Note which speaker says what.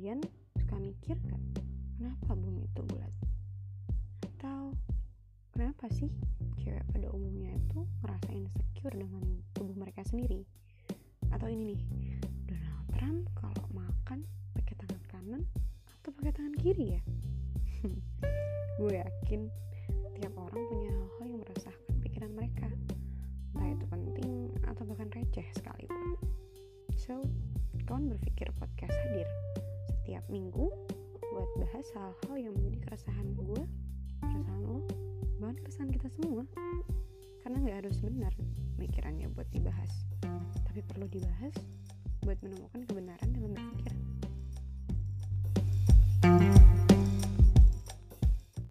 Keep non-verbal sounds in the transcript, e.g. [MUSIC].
Speaker 1: Kalian suka mikir gak kenapa bumi itu bulat? Atau kenapa sih cewek pada umumnya itu ngerasa insecure dengan tubuh mereka sendiri? Atau ini nih, Donald Trump kalau makan pakai tangan kanan atau pakai tangan kiri ya? [LAUGHS] Gue yakin tiap orang punya hal-hal yang meresahkan pikiran mereka. Entah itu penting atau bahkan receh sekalipun. So, kawan berpikir podcast hadir setiap minggu buat bahas hal-hal yang menjadi keresahan gue, keresahan lo, bahkan keresahan kita semua. Karena nggak harus benar mikirannya buat dibahas, tapi perlu dibahas buat menemukan kebenaran dalam berpikir.